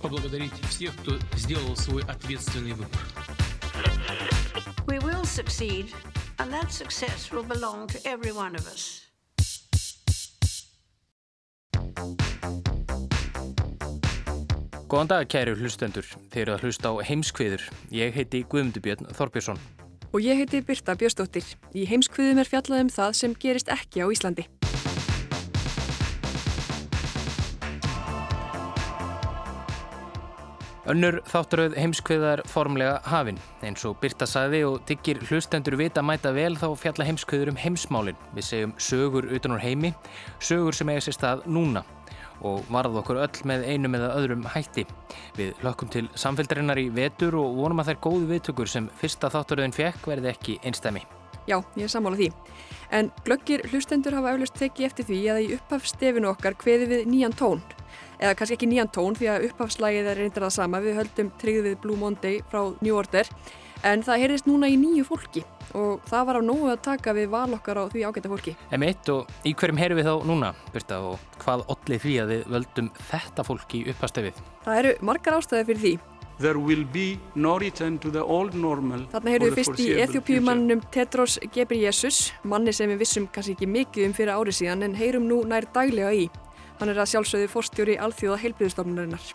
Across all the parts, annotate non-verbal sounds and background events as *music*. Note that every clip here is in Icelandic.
поблагодарить всех, кто сделал свой ответственный выбор. We will succeed, and that success will belong to every one of us. Góðan dag kæru hlustendur, þeir eru að hlusta á heimskviður. Ég heiti Guðmundur Björn Þorbjörnsson. Og ég heiti Birta Björstóttir. Í heimskviðum er fjallað um það sem gerist ekki á Íslandi. Önnur þátturöð heimskviðar formlega hafin. Eins og Birta sagði og tyggir hlustendur vita mæta vel þá fjalla heimskviður um heimsmálin. Við segjum sögur utan úr heimi, sögur sem eiga sér stað núna og varð okkur öll með einum eða öðrum hætti. Við hlökkum til samféldarinnar í vetur og vonum að þær góðu viðtökur sem fyrsta þátturöðin fekk verði ekki einstæmi. Já, ég er sammála því. En glöggir hlustendur hafa auðvist tekið eftir því að í upphafstefinu okkar hveði við nýjan tón. Eða kannski ekki nýjan tón því að upphafslægið er reyndar það sama. Við höldum tryggð við Blue Monday frá New Order. En það heyrðist núna í nýju fólki og það var á nógu að taka við val okkar á því ágæta fólki. M1 og í hverjum heyrum við þá núna, Birta, og hvað ollið því að við völdum þetta fólki í upphafstefið? Það eru margar ástæði fyrir því. There will be no return to the old normal Þarna heyrðum við fyrst í Eþjópíumannum Tetros Gebreyesus, manni sem við vissum kannski ekki mikið um fyrir árið síðan en heyrum nú nær daglega í. Hann er að sjálfsögðu fórstjóri alþjóða heilbríðustofnunarinnar.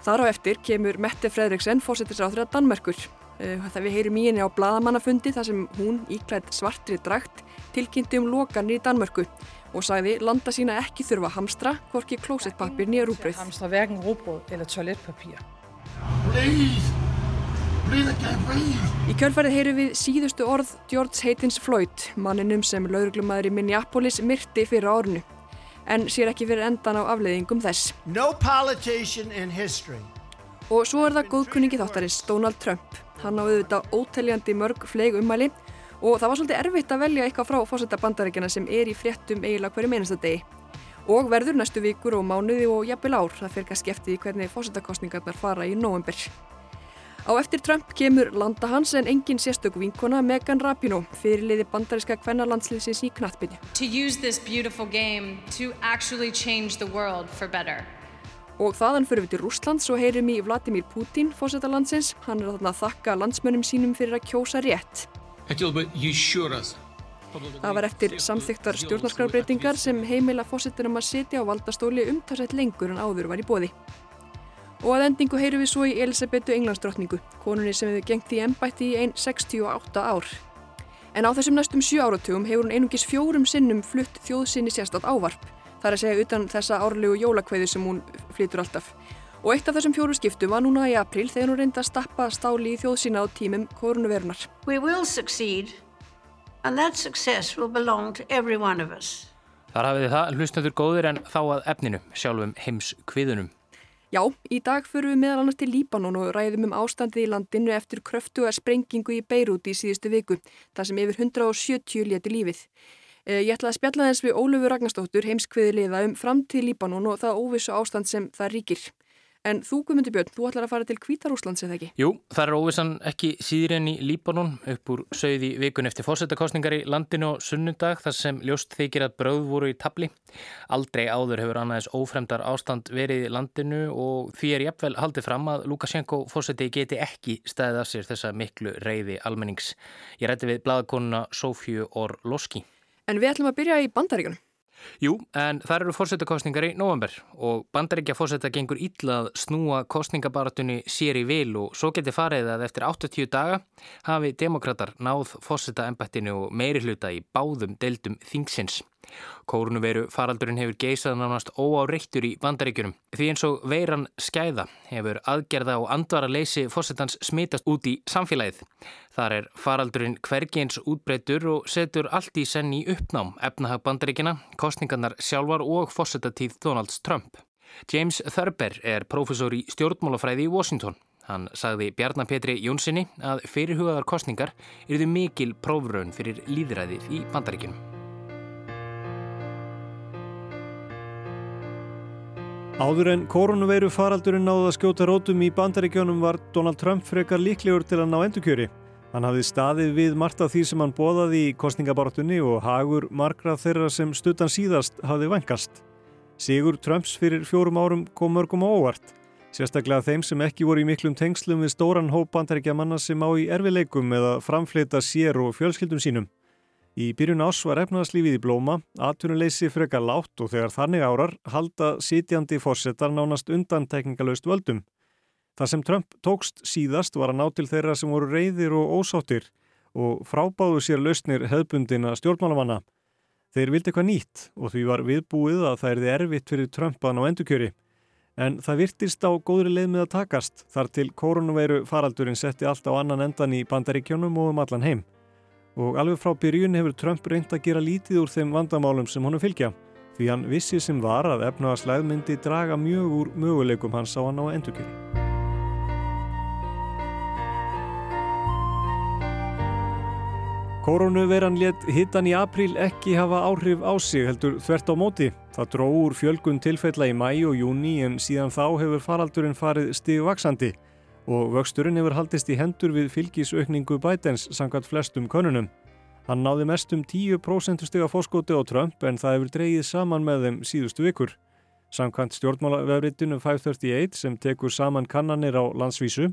Þar á eftir kemur Mette Fredriksen, fórsettisráþur að Danmerkur. Það við heyrum í henni á bladamannafundi þar sem hún íklætt svartri drakt tilkynnti um lokanir í Danmörku og sagði landa sína ekki þurfa hamstra, hvorki klósettpapir nýja rúbröð. Please! Please, I can't breathe! Í kjölfarið heyrum við síðustu orð George Haytins Floyd, manninum sem lauruglumæður í Minneapolis myrti fyrir árnu. En sér ekki fyrir endan á afleiðingum þess. No. Og svo er það góðkunningi þáttarins, Donald Trump. Hann á auðvitað óteljandi mörg fleig ummæli og það var svolítið erfitt að velja eitthvað frá fósetta bandaríkjana sem er í fréttum eiginlega hverju meinasta degi. Og verður næstu vikur og mánuði og jafnvel ár. Það fyrir kannski eftir hvernig fósettakostningarnar fara í november á eftir Trump kemur landa hans en engin sérstök vinkona Megan Rapinoe fyrirliði bandaríska kvennalandsliðsins í knattbyrni. Og þaðan förum við til Rúslands og heyrum í Vladimir Putin, fósættalandsins. Hann er þarna að þakka landsmönnum sínum fyrir að kjósa rétt. Það var eftir samþygtar stjórnarskrarbreytingar sem heimila fósættinum að setja á valdastóli umtalsett lengur en áður var í bóði. Og að endingu heyrum við svo í Elisabetu Englandsdrottningu, konunni sem hefur gengt í ennbætti í einn 68 ár. En á þessum næstum sjö áratugum hefur hún einungis fjórum sinnum flutt þjóðsynni sérstátt ávarp. Það er að segja utan þessa árlegu jólakveðu sem hún flytur alltaf. Og eitt af þessum fjóru skiptum var núna í april þegar hún reyndi að stappa stáli í þjóðsína á tímum koronavirunar. We will succeed, and that success will belong to every one of us. Þar hafið þið það, hlustendur góðir en þá að efninu, sjálfum heims kviðunum. Já, í dag förum við meðal annars til Líbanon og ræðum um ástandið í landinu eftir kröftuga sprengingu í Beirut í síðustu viku, þar sem yfir 170 leti lífið. Ég ætla að spjalla þess við Ólöfu Ragnarstóttur, heimskviði liða um framtíð Líbanon og það óvissu ástand sem það ríkir. En þú, Guðmundur Björn, þú ætlar að fara til Kvítarúslands eða ekki? Jú, það er óvissan ekki síður enn í Líbanon upp úr sögði vikun eftir fórsetakostningar í landinu og sunnundag þar sem ljóst þykir að bröð voru í tabli. Aldrei áður hefur annaðis ófremdar ástand verið í landinu og því er jafnvel haldið fram að Lukashenko fórseti geti ekki stæðið af sér þessa miklu reyði almennings. Ég rætti við bladakonuna Sofju Orloski. En við ætlum að byrja í bandaríkunum. Jú, en þar eru fórsetakostningar í november og bandaríkja fórseta gengur illa að snúa kostningabaratunni sér í vil og svo geti farið að eftir 80 daga hafi demokrater náð fórsetaembættinu og meiri hluta í báðum deildum þingsins. Kórnuveru faraldurinn hefur geisað nánast óáreittur í bandaríkjunum því eins og veiran skæða hefur aðgerða og andvara leysi fórsetans smitast út í samfélagið. Þar er faraldurinn hvergins útbreytur og setur allt í senn í uppnám efnahag bandaríkina, kostningarnar sjálfar og fórsetatíð Donalds Trump. James Thurber er prófessor í stjórnmálafræði í Washington. Hann sagði Bjarnar Petri Jónssoni að fyrirhugaðar kostningar eruðu mikil prófraun fyrir líðræðið í bandaríkinum. Áður en koronaveiru faraldurinn náði að skjóta rótum í bandaríkjónum var Donald Trump frekar líklegur til að ná endurkjöri. Hann hafði staðið við margt af því sem hann bóðaði í kostningabortunni og hagur margra þeirra sem stuttan síðast hafði vengast. Sigur Trumps fyrir fjórum árum kom mörgum á óvart. Sérstaklega þeim sem ekki voru í miklum tengslum við stóran hóp bandaríkja manna sem á í erfileikum eða framflita sér og fjölskyldum sínum. Í byrjun ás var efnaðarslífið í blóma, atvinnuleysi frekar látt og þegar þannig árar halda sitjandi fórsetar nánast undantekningalöst völdum. Það sem Trump tókst síðast var að ná til þeirra sem voru reyðir og ósáttir og frábáðu sér lausnir hefðbundina stjórnmálamanna. Þeir vildi eitthvað nýtt og því var viðbúið að það erði erfitt fyrir Trumpan á endurkjöri. En það virtist á góðri leið með að takast þar til koronaveiru faraldurinn setti allt á annan endan í bandaríkjónum og um allan heim. Og alveg frá byrjun hefur Trump reynd að gera lítið úr þeim vandamálum sem honum fylgja því hann vissi sem var að efnaðarslæð myndi draga mjög úr möguleikum hans á hann á endurkjöri. Koronaveiran let hittan í april ekki hafa áhrif á sig heldur þvert á móti. Það dró úr fjölgun tilfella í mæi og júni en síðan þá hefur faraldurinn farið stigvaksandi og vöxturinn hefur haldist í hendur við fylgisaukningu bætens samkvæmt flestum konunum. Hann náði mest um 10% stiga fórskóti á Trump en það hefur dreyið saman með þeim síðustu vikur. Samkvæmt stjórnmálavefritinu 538 sem tekur saman kannanir á landsvísu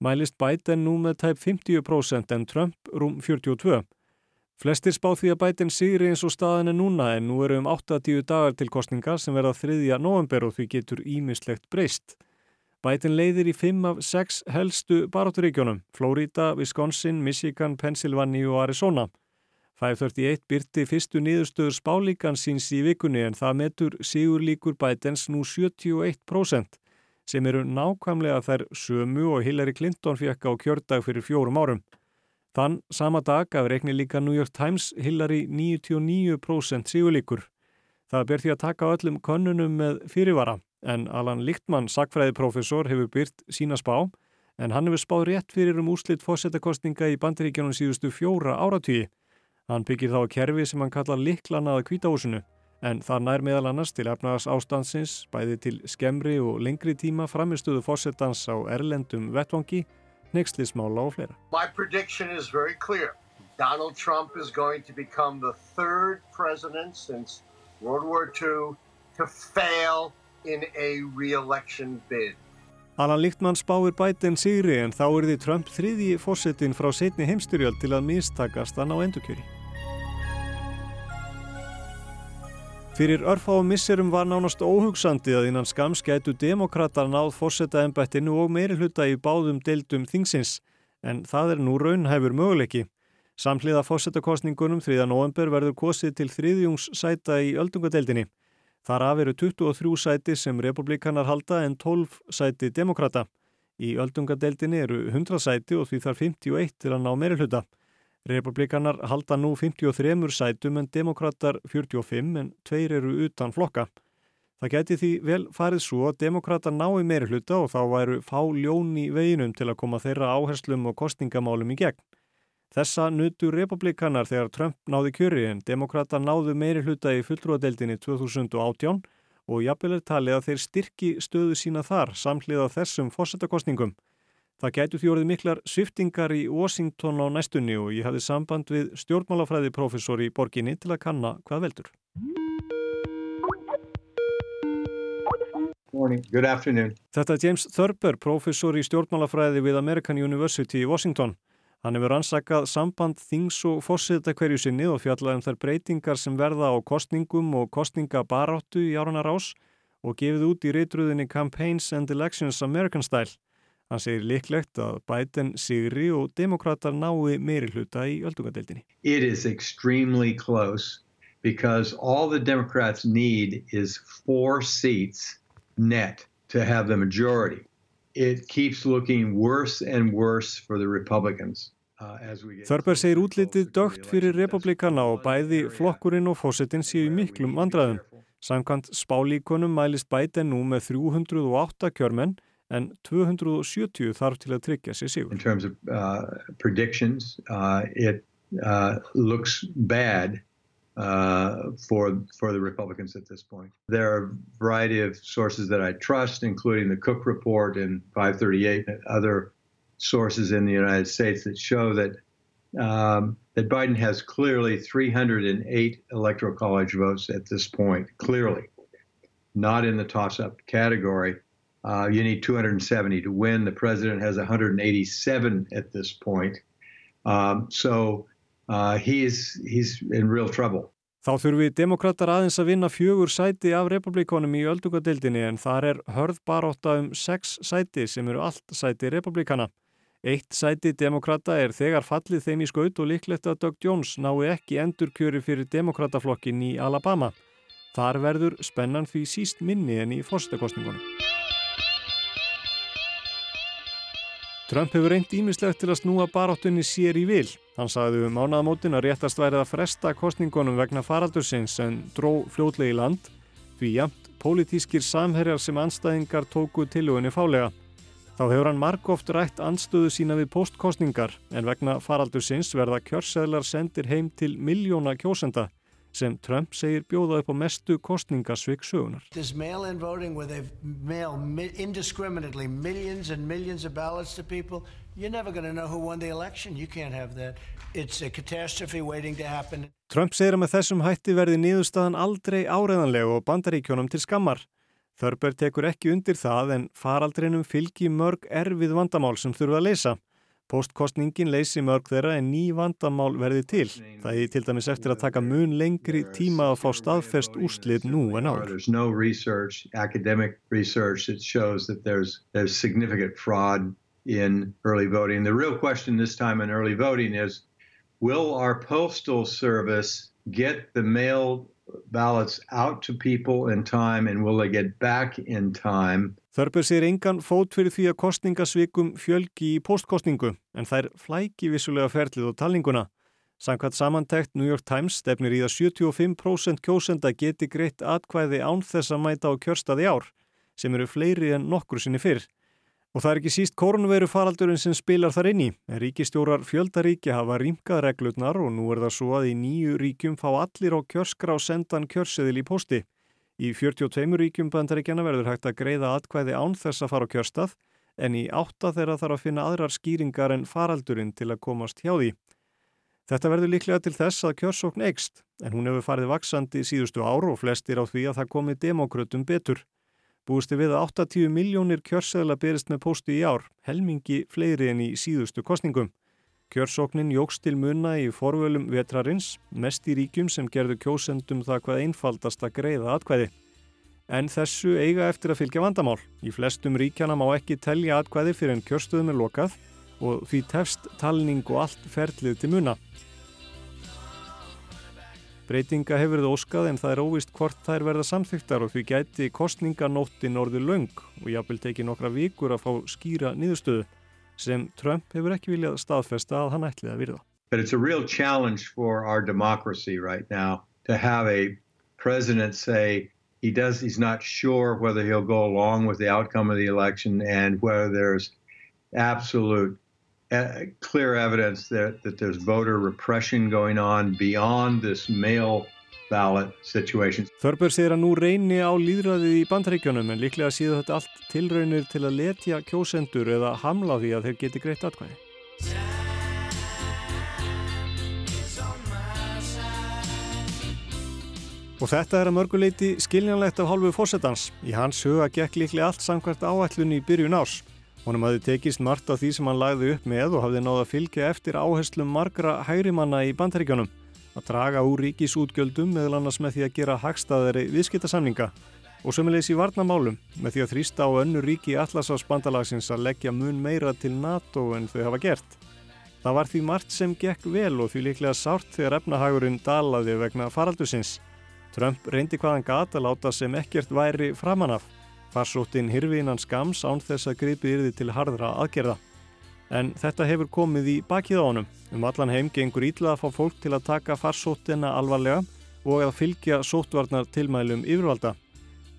mælist Biden nú með tæp 50% en Trump rúm 42%. Flestir spá því að Biden sigri eins og staðin er núna en nú eru um 8-10 dagar til kostningar sem verða 3. november og því getur ímislegt breyst. Biden leiðir í 5 af 6 helstu baráturíkjónum, Florida, Wisconsin, Michigan, Pennsylvania og Arizona. 531 byrti fyrstu niðurstöður spálíkan síns í vikunni en það metur sigur líkur Bidens nú 71% sem eru nákvæmlega þær sömu og Hillary Clinton fekk á kjördag fyrir fjórum árum. Þann sama dag af reikni líka New York Times Hillary 99% sigurlíkur. Það ber því að taka öllum könnunum með fyrirvara en Alan Lichtman, sakfræðiprofessor, hefur byrt sína spá en hann hefur spáð rétt fyrir um úrslitt fórsetakostninga í bandaríkjanum síðustu fjóra áratvíi. Hann byggir þá kerfi sem hann kallar liklanaða kvítahúsinu en það nær meðal annars til efnagas ástansins, bæði til skemmri og lengri tíma framistuðu fórsetans á erlendum vettvangi, nexlismála og fleira. My prediction is very clear. Donald Trump is going to become the third president since World War II to fail in a re-election bid. Alan Lichtmann spáir Biden sigri en þá er því Trump þriðji fórsetin frá setni heimstyrjöld til að mistakast hann á endurkjöri. Fyrir örfáum misserum var nánast óhugsandi að innan skams gætu demokrata náð fórseta ennbættinu og meiri hluta í báðum deildum þingsins, en það er nú raunhæfur möguleiki. Samhliða fórsetakostningunum 3. november verður kosið til þriðjungssæta í öldungadeildinni. Þar af eru 23 sæti sem republikanar halda en 12 sæti demokrata. Í öldungadeildinni eru 100 sæti og því þarf 51 til að ná meiri hluta. Republikanar halda nú 53 sætum en demokrater 45 en tveir eru utan flokka. Það geti því vel farið svo að demokrater nái meiri hluta og þá væru fá ljón í veginum til að koma þeirra áherslum og kostingamálum í gegn. Þessa nutu republikanar þegar Trump náði kjöri en demokrater náðu meiri hluta í fulltrúadeildinni 2018 og jafnvel er talið að þeir styrki stöðu sína þar samhliða þessum fórsetakostningum. Það gætu því orðið miklar sviftingar í Washington á næstunni og ég hafði samband við stjórnmálafræðiprofessor í borginni til að kanna hvað veldur. Þetta er James Thurber, professor í stjórnmálafræði við American University í Washington. Hann hefur ansakað samband þings og fórseta hverju sinni og fjallað um þær breytingar sem verða á kostningum og kostningabaráttu í áranar ás og gefið út í reytruðinni Campaigns and Elections American Style. Hann segir líklegt að Biden sigri og demokrater nái meiri hluta í öldungadeildinni. It is extremely close because all the Democrats need is four seats net to have the majority. It keeps looking worse and worse for the Republicans. Uh, Þörber segir útlitið dögt fyrir republikana og bæði flokkurinn og fósettin séu miklum vandraðum. Samkvæmt spálíkonum mælist Biden nú með 308 kjörmenn en 270 þarf til að tryggja sér sigur. In terms of uh, predictions, uh, it uh, looks bad uh, for for the Republicans at this point. There are a variety of sources that I trust, including the Cook Report and 538 and other sources in the United States that show that um, that Biden has clearly 308 electoral college votes at this point. Clearly, not in the toss-up category. Uh, you need 270 to win. The president has 187 at this point. Um, so uh, he's, he's in real trouble. Þá þurfi demokrater aðeins að vinna fjögur sæti af republikonum í öldungadeildinni en þar er hörð baróta um sex sæti sem eru allt sæti republikana. Eitt sæti demokrata er þegar fallið þeim í skaut og líklegt að Doug Jones nái ekki endurkjöri fyrir demokrataflokkin í Alabama. Þar verður spennan því síst minni en í fórstakostningunum. Trump hefur reynd ímislegt til að snúa baráttunni sér í vil. Hann sagði um mánaðamótin að réttast værið að fresta kostningunum vegna faraldursins en dró fljótlegi land því jamt pólitískir samherjar sem anstæðingar tóku tilugunni fálega. Þá hefur hann margóft rætt anstöðu sína við postkostningar en vegna faraldursins verða kjörseðlar sendir heim til miljóna kjósenda sem Trump segir bjóða upp á mestu kostningasvik sögunar. Trump segir að með þessum hætti verði niðurstaðan aldrei áreðanlega og bandaríkjónum til skammar. Þörber tekur ekki undir það en faraldrinum fylgi mörg erfið vandamál sem þurfa að leysa. Postkostningin leysi mörg þeirra en ný vandamál verði til. Það er til dæmis eftir að taka mun lengri tíma að fá staðfest úrslit nú en áður. Will our postal service get the mail ballots out to people in time and will they get back in time? Þörber sér engan fót fyrir því að kostningasvikum fjölgi í postkostningu en þær flæki vissulega ferlið og talninguna. Samkvæmt samantækt New York Times stefnir í að 75% kjósenda geti greitt atkvæði án þess að mæta á kjörstaði ár sem eru fleiri en nokkur sinni fyrr. Og það er ekki síst koronaviru faraldurinn sem spilar þar inn í. Ríkistjórar fjöldaríkja hafa rýmkað reglutnar og nú er það svo að í nýju ríkjum fá allir á kjörskrá sendan kjörseðil í posti. Í 42 ríkjum bandaríkjana verður hægt að greiða atkvæði án þess að fara á kjörstað en í átta þeirra þarf að finna aðrar skýringar en faraldurinn til að komast hjá því. Þetta verður líklega til þess að kjörsókn eikst en hún hefur farið vaksandi síðustu ár og flestir á því að það komi demokrautum betur. Búisti við að 80 miljónir kjörseðla berist með posti í ár, helmingi fleiri en í síðustu kostningum. Kjörsóknin jógst til munna í forvölum vetrarins, mest í ríkjum sem gerðu kjósendum það hvað einfaldast að greiða atkvæði. En þessu eiga eftir að fylgja vandamál. Í flestum ríkjana má ekki telja atkvæði fyrir en kjörstöðum er lokað og því tefst talning og allt ferlið til munna. Breytinga hefur þið óskað en það er óvist hvort þær verða samþyktar og því gæti kostninganóttin orði löng og jápil teki nokkra vikur að fá skýra niðurstöðu sem Trump hefur ekki viljað staðfesta að hann ætlið að virða. But it's a real challenge for our democracy right now to have a president say he does he's not sure whether he'll go along with the outcome of the election and whether there's absolute clear evidence that, that there's voter repression going on beyond this mail ballot situation. Þörbjörn segir að nú reyni á líðræðið í bandaríkjónum en líklega síðu þetta allt tilraunir til að letja kjósendur eða hamla því að þeir geti greitt atkvæði. Og þetta er að mörguleiti skiljanlegt af hálfu fórsetans. Í hans huga gekk líklega allt samkvæmt áætlunni í byrjun árs. Honum hafði tekist margt af því sem hann lagði upp með og hafði náða fylgja eftir áherslum margra hægrimanna í bandaríkjónum. Að draga úr ríkisútgjöldum meðal annars með því að gera hagstaðari viðskiptasamninga og sömulegis í varnamálum með því að þrýsta á önnu ríki Atlasafsbandalagsins að leggja mun meira til NATO en þau hafa gert. Það var því margt sem gekk vel og því líklega sárt þegar efnahagurinn dalaði vegna faraldusins. Trump reyndi hvaðan gata láta sem ekkert væri framanaf. Farsóttin hirfiðinans skams án þess að gripi yrði til harðra aðgerða. En þetta hefur komið í bakið á honum. Um allan heim gengur ítla að fá fólk til að taka farsóttina alvarlega og að fylgja sótvarnar tilmælum yfirvalda.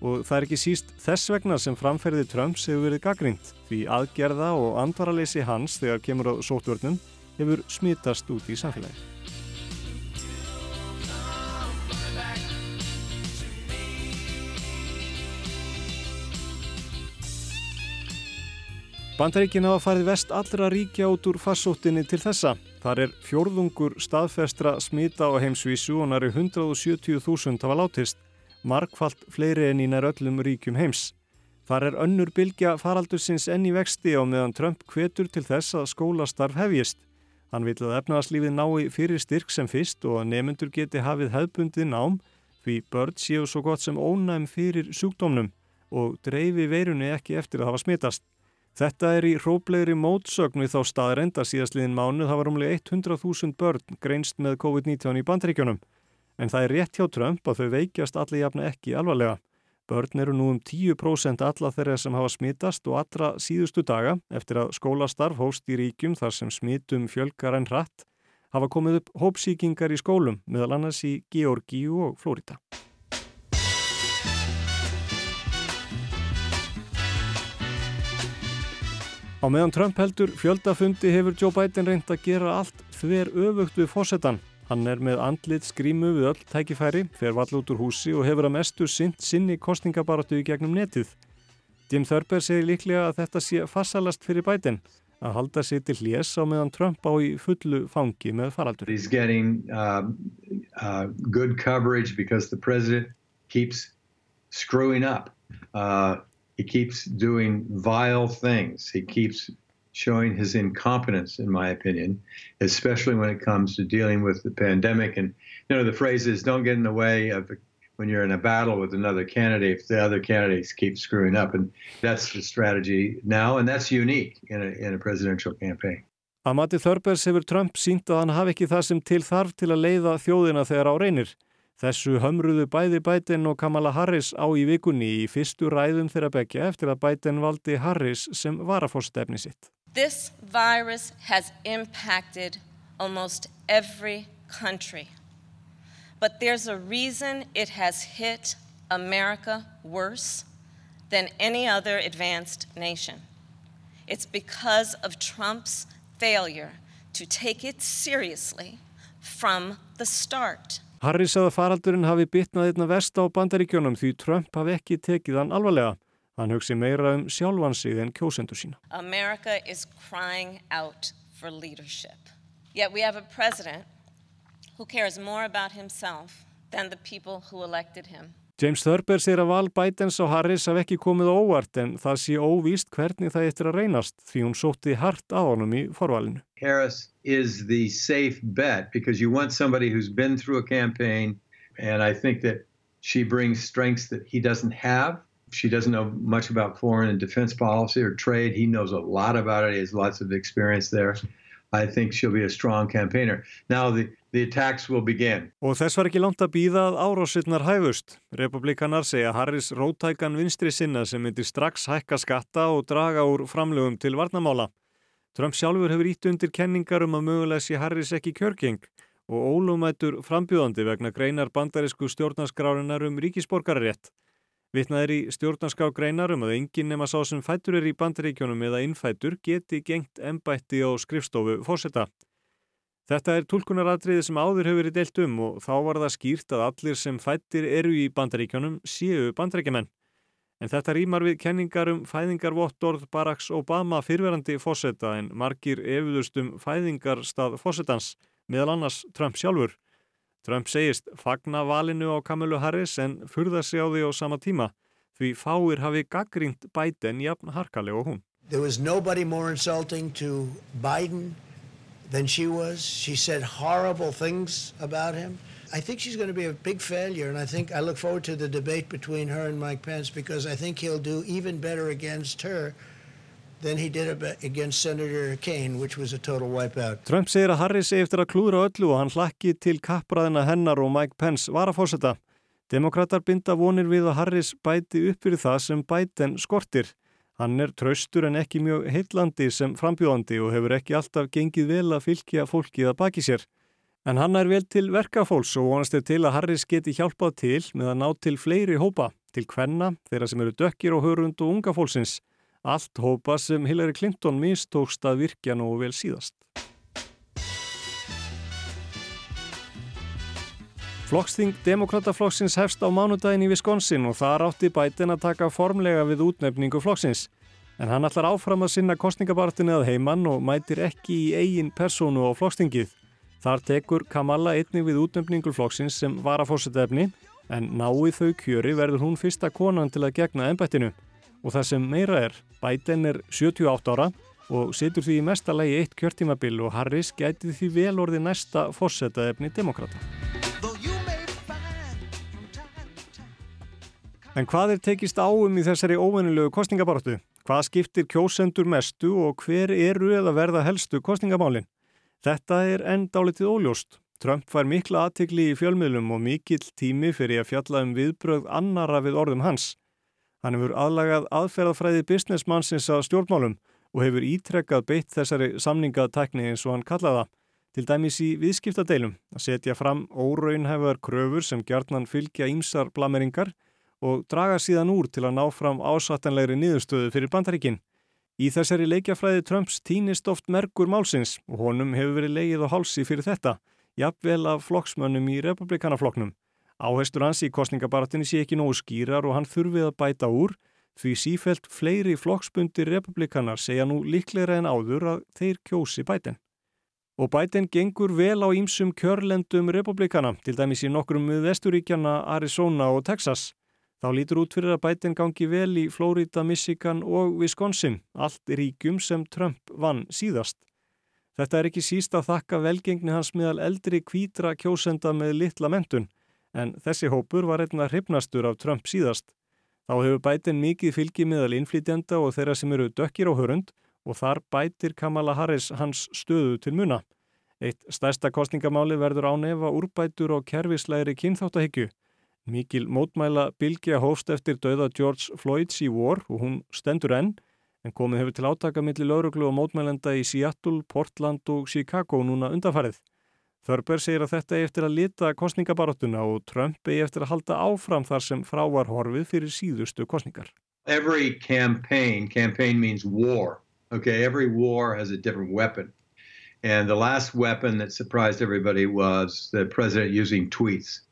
og það er ekki síst þess vegna sem framferði Trumps hefur verið gaggrínt því aðgerða og andvaraleysi hans þegar kemur á sótvörnum hefur smitast út í samfélagi. Bandaríkin hafa farið vest allra ríkja út úr farsóttinni til þessa. Þar er fjórðungur staðfestra smita á heimsvísu og næri 170.000 hafa látist, markfalt fleiri en í nær öllum ríkjum heims. Þar er önnur bylgja faraldursins enn í vexti á meðan Trump hvetur til þess að skólastarf hefjist. Hann vil að efnaðarslífið nái fyrir styrk sem fyrst og að nemyndur geti hafið hefbundið nám því börn séu svo gott sem ónæm fyrir sjúkdómnum og dreifi veirunni ekki eftir að hafa smitast. Þetta er í hróplegri mótsögn við þá staðrenda síðastliðin mánuð það var umlega 100.000 börn greinst með COVID-19 í bandryggjunum. En það er rétt hjá Trump að þau veikjast allir jafna ekki alvarlega. Börn eru nú um 10% alla þeirra sem hafa smitast og allra síðustu daga eftir að skólastarf hóst í ríkjum þar sem smitum fjölgar en hratt hafa komið upp hópsíkingar í skólum meðal annars í Georgíu og Flórida. Á meðan Trump heldur fjöldafundi hefur Joe Biden reynd að gera allt þver öfugt við fósettan. Hann er með andlit skrýmu við öll tækifæri, fer vall út úr húsi og hefur að mestu sint sinni kostningabaratu í gegnum netið. Jim Thurber segir líklega að þetta sé fassalast fyrir Biden að halda sig til hljés á meðan Trump á í fullu fangi með faraldur. He's getting uh, uh, good coverage because the president keeps screwing up. Uh, He keeps doing vile things. He keeps showing his incompetence, in my opinion, especially when it comes to dealing with the pandemic. And, you know, the phrase is don't get in the way of when you're in a battle with another candidate if the other candidates keep screwing up. And that's the strategy now, and that's unique in a, in a presidential campaign. Að mati Þörbers hefur Trump sínt að hann hafi ekki það sem til þarf til að leiða þjóðina þegar á reynir. Þessu hömruðu bæði Biden og Kamala Harris á í vikunni í fyrstu ræðum þeirra begja eftir að Biden valdi Harris sem varafórstefni sitt. This virus has impacted almost every country. But there's a reason it has hit America worse than any other advanced nation. It's because of Trump's failure to take it seriously from the start. Harris að faraldurinn hafi bitnað einna vest á bandaríkjónum því Trump hafi ekki tekið hann alvarlega. Hann hugsi meira um sjálfansið en kjósendur sína. America is crying out for leadership. Yet we have a president who cares more about himself than the people who elected him. James Thurber segir að val Bidens og Harris haf ekki komið óvart en það sé óvíst hvernig það eftir að reynast því hún sótti hart á honum í forvalinu. Harris is the safe bet because you want somebody who's been through a campaign and I think that she brings strengths that he doesn't have. She doesn't know much about foreign and defense policy or trade. He knows a lot about it. He has lots of experience there. I think she'll be a strong campaigner. Now the Og þess var ekki langt að býða að árásirnar hæfust. Republikanar segja Harris rótækan vinstri sinna sem myndir strax hækka skatta og draga úr framlögum til varnamála. Trump sjálfur hefur ítt undir kenningar um að mögulega sé Harris ekki kjörgeng og ólumætur frambjóðandi vegna greinar bandarísku stjórnarskrárinar um ríkisborgararétt. Vittnað er í stjórnarskrá greinar um að enginn nema sá sem fætur er í bandaríkjónum eða innfætur geti gengt embætti á skrifstofu fósetta. Þetta er tólkunaratriði sem áður hefur verið deilt um og þá var það skýrt að allir sem fættir eru í bandaríkjónum séu bandaríkjumenn. En þetta rýmar við kenningar um fæðingarvottorð Baracks Obama fyrverandi fósetta en margir efuðust um fæðingarstað fósettans, meðal annars Trump sjálfur. Trump segist fagna valinu á Kamilu Harris en furða sig á því á sama tíma því fáir hafi gaggrínt Biden jafn harkaleg og hún. Than she was. She said horrible things about him. I think she's going to be a big failure, and I think I look forward to the debate between her and Mike Pence because I think he'll do even better against her than he did against Senator Kane, which was a total wipeout. Trump segir að Harris eftir að klúðra öllu og hann hlakki til kappræðina hennar og Mike Pence var að fórseta. Demokrater binda vonir við að Harris bæti upp fyrir það sem Biden skortir. Hann er traustur en ekki mjög heitlandi sem frambjóðandi og hefur ekki alltaf gengið vel að fylgja fólkið að baki sér. En hann er vel til verkafólks og vonast er til að Harris geti hjálpað til með að ná til fleiri hópa. til kvenna, þeirra sem eru dökkir og hörund og unga fólksins. Allt hópa sem Hillary Clinton mistókst að virkja nú vel síðast. Flokksting Demokrataflokksins hefst á mánudagin í Wisconsin og þar átti bætin að taka formlega við útnefningu flokksins. En hann ætlar áfram að sinna kostningabartinni að heimann og mætir ekki í eigin personu á flokkstingið. Þar tekur Kamala einnig við útnefningu flokksins sem var að fórseta efni en náið þau kjöri verður hún fyrsta konan til að gegna ennbættinu. Og það sem meira er, bætin er 78 ára og situr því í mesta lagi eitt kjörtímabil og Harris gæti því vel orði næsta fórseta efni demokrata. En hvað er tekist áum í þessari óvennilegu kostningabaratu? Hvað skiptir kjósendur mestu og hver eru eða verða helstu kostningamálin? Þetta er endálitið óljóst. Trump fær mikla aðtikli í fjölmiðlum og mikill tími fyrir að fjalla um viðbröð annara við orðum hans. Hann hefur aðlagað aðferðafræði businessmannsins að stjórnmálum og hefur ítrekkað beitt þessari samningatekni eins og hann kallaða. Til dæmis í viðskiptadeilum að setja fram óraunhefðar kröfur sem gjarnan fylgja ímsar blameringar og draga síðan úr til að ná fram ásattanlegri niðurstöðu fyrir bandaríkinn. Í þessari leikjafræði Trumps týnist oft merkur málsins og honum hefur verið leigið á hálsi fyrir þetta, jafnvel af flokksmönnum í republikanaflokknum. Áherstur hans í kostningabaratinni sé ekki nógu skýrar og hann þurfið að bæta úr því sífelt fleiri flokksbundir republikanar segja nú líklegra en áður að þeir kjósi bætin. Og bætin gengur vel á ímsum kjörlendum republikana, til dæmis í nokkrum við vesturíkjana Arizona og Texas. Þá lítur út fyrir að bætin gangi vel í Florida, Michigan og Wisconsin, allt ríkjum sem Trump vann síðast. Þetta er ekki síst að þakka velgengni hans meðal eldri kvítra kjósenda með litla mentun, en þessi hópur var einna hrifnastur af Trump síðast. Þá hefur bætin mikið fylgi meðal innflytjenda og þeirra sem eru dökkir á hörund og þar bætir Kamala Harris hans stöðu til muna. Eitt stærsta kostningamáli verður ánefa úrbætur og kervislegri kynþáttahyggju Mikil mótmæla Bilge hóst eftir dauða George Floyds í vor og hún stendur enn en komið hefur til átaka millir lauruglu og mótmælenda í Seattle, Portland og Chicago núna undanfarið. Þörber segir að þetta er eftir að lita kostningabaróttuna og Trump er eftir að halda áfram þar sem frávar horfið fyrir síðustu kostningar. Every campaign, campaign means war. Okay, every war has a different weapon. And the last weapon that surprised everybody was the president using tweets.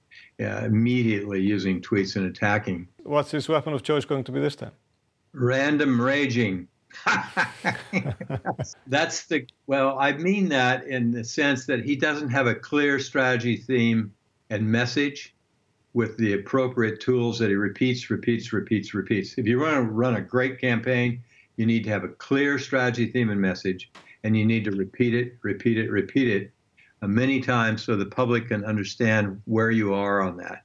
Yeah, immediately using tweets and attacking. What's his weapon of choice going to be this time? Random raging. *laughs* That's the, well, I mean that in the sense that he doesn't have a clear strategy, theme, and message with the appropriate tools that he repeats, repeats, repeats, repeats. If you want to run a great campaign, you need to have a clear strategy, theme, and message, and you need to repeat it, repeat it, repeat it many times so the public can understand where you are on that.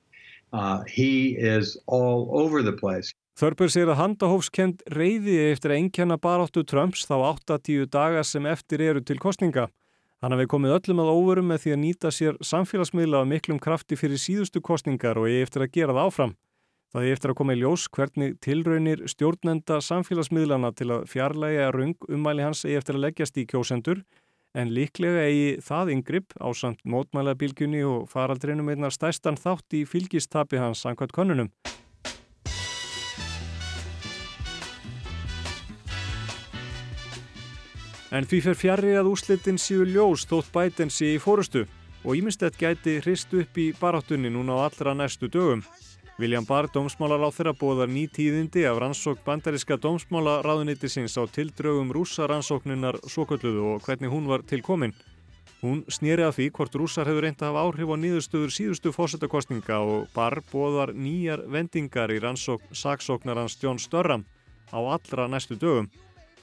Uh, he is all over the place. Þörpur segir að handahófskend reyði eftir að einkjanna baráttu Trumps þá 8-10 daga sem eftir eru til kostninga. Hann hafi komið öllum að óverum með því að nýta sér samfélagsmiðla af miklum krafti fyrir síðustu kostningar og eigi eftir að gera það áfram. Það er eftir að koma í ljós hvernig tilraunir stjórnenda samfélagsmiðlana til að fjarlæga rung umæli hans eftir að leggjast í kjósendur en líklega eigi það yngripp á samt mótmælabilgjunni og faraldrinum einnar stærstan þátt í fylgistapi hans samkvæmt konunum. En því fer fjarrri að úslitin síu ljós þótt bæten sí í fórustu og ímyndstætt gæti hrist upp í baráttunni núna á allra næstu dögum. William Barr, dómsmálar á þeirra bóðar ný tíðindi af rannsók bandariska dómsmálaráðunittisins á tildrögum rúsa rannsóknunar svokölluðu og hvernig hún var tilkomin. Hún snýri að því hvort rúsar hefur reynd að hafa áhrif á nýðustöður síðustu fósettakostninga og Barr bóðar nýjar vendingar í rannsók saksóknarans John Störram á allra næstu dögum.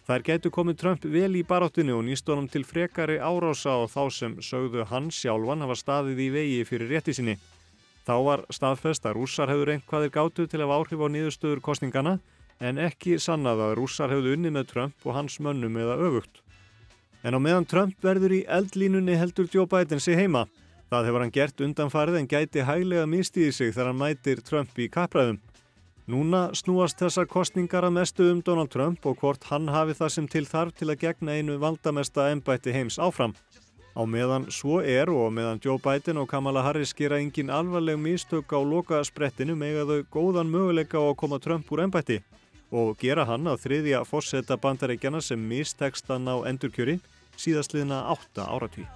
Þær getur komið Trump vel í baráttinu og nýstónum til frekari árása á þá sem sögðu hans sjálfan hafa staðið í vegi fyrir rétti sinni. Þá var staðfest að rússar hefur einhvaðir gátu til að áhrif á nýðustöður kostningana en ekki sannað að rússar hefðu unni með Trump og hans mönnum eða öfugt. En á meðan Trump verður í eldlínunni heldur Joe Biden sig heima. Það hefur hann gert undanfarið en gæti hæglega mistiði sig þegar hann mætir Trump í kappræðum. Núna snúast þessar kostningar að mestu um Donald Trump og hvort hann hafi það sem til þarf til að gegna einu valdamesta ennbætti heims áfram. Á meðan svo er og meðan Joe Biden og Kamala Harris gera engin alvarleg mistök á loka sprettinu með þau góðan möguleika á að koma Trump úr ennbætti og gera hann að þriðja fórseta bandaríkjana sem mistekstan á endurkjöri síðastliðna átta áratví.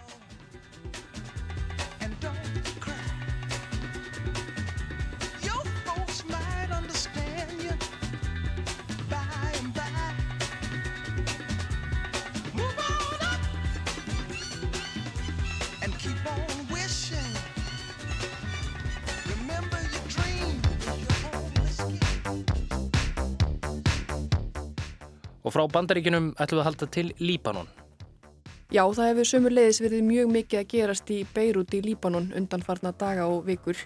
Og frá bandaríkinum ætlum við að halda til Líbanon. Já, það hefur sömur leiðis verið mjög mikið að gerast í Beirut í Líbanon undanfarna daga og vikur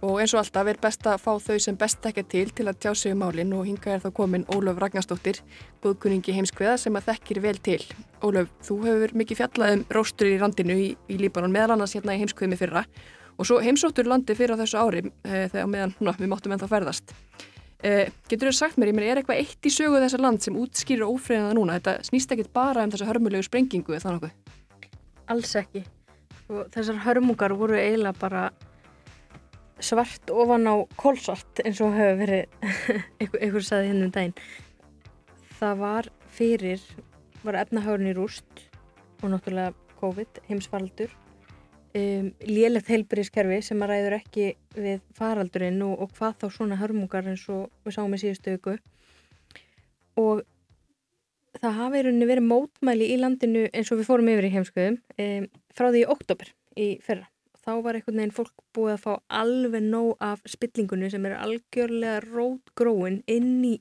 og eins og alltaf er best að fá þau sem best ekki til til að tjá sig um málinn og hinga er þá komin Ólöf Ragnarstóttir, góðkunningi heimskveða sem að þekkir vel til. Ólöf, þú hefur mikið fjallað um róstur í randinu í, í Líbanon meðal annars hérna í heimskveðmi fyrra og svo heimsóttur landi fyrir á þessu ári e, þegar meðan ná, *laughs* við máttum ennþá ferðast. Uh, getur þú sagt mér, ég meina, er eitthvað eitt í sögu þessar land sem útskýrir ófriðina núna? Þetta snýst ekkit bara um þessa hörmulegu sprengingu eða þannig okkur? Alls ekki. Og þessar hörmungar voru eiginlega bara svart ofan á kólsvart eins og hefur verið *laughs* einhver saði hennum daginn. Það var fyrir, var efnahagurinn í rúst og náttúrulega COVID, heimsfaldur um, lélegt heilbyrðiskerfi sem að ræður ekki við faraldurinn og, og hvað þá svona hörmungar eins og við sáum í síðustu öku og það hafi verið mótmæli í landinu eins og við fórum yfir í heimskuðum um, frá því í oktober í fyrra. Þá var einhvern veginn fólk búið að fá alveg nóg af spillingunni sem er algjörlega rótgróin inn í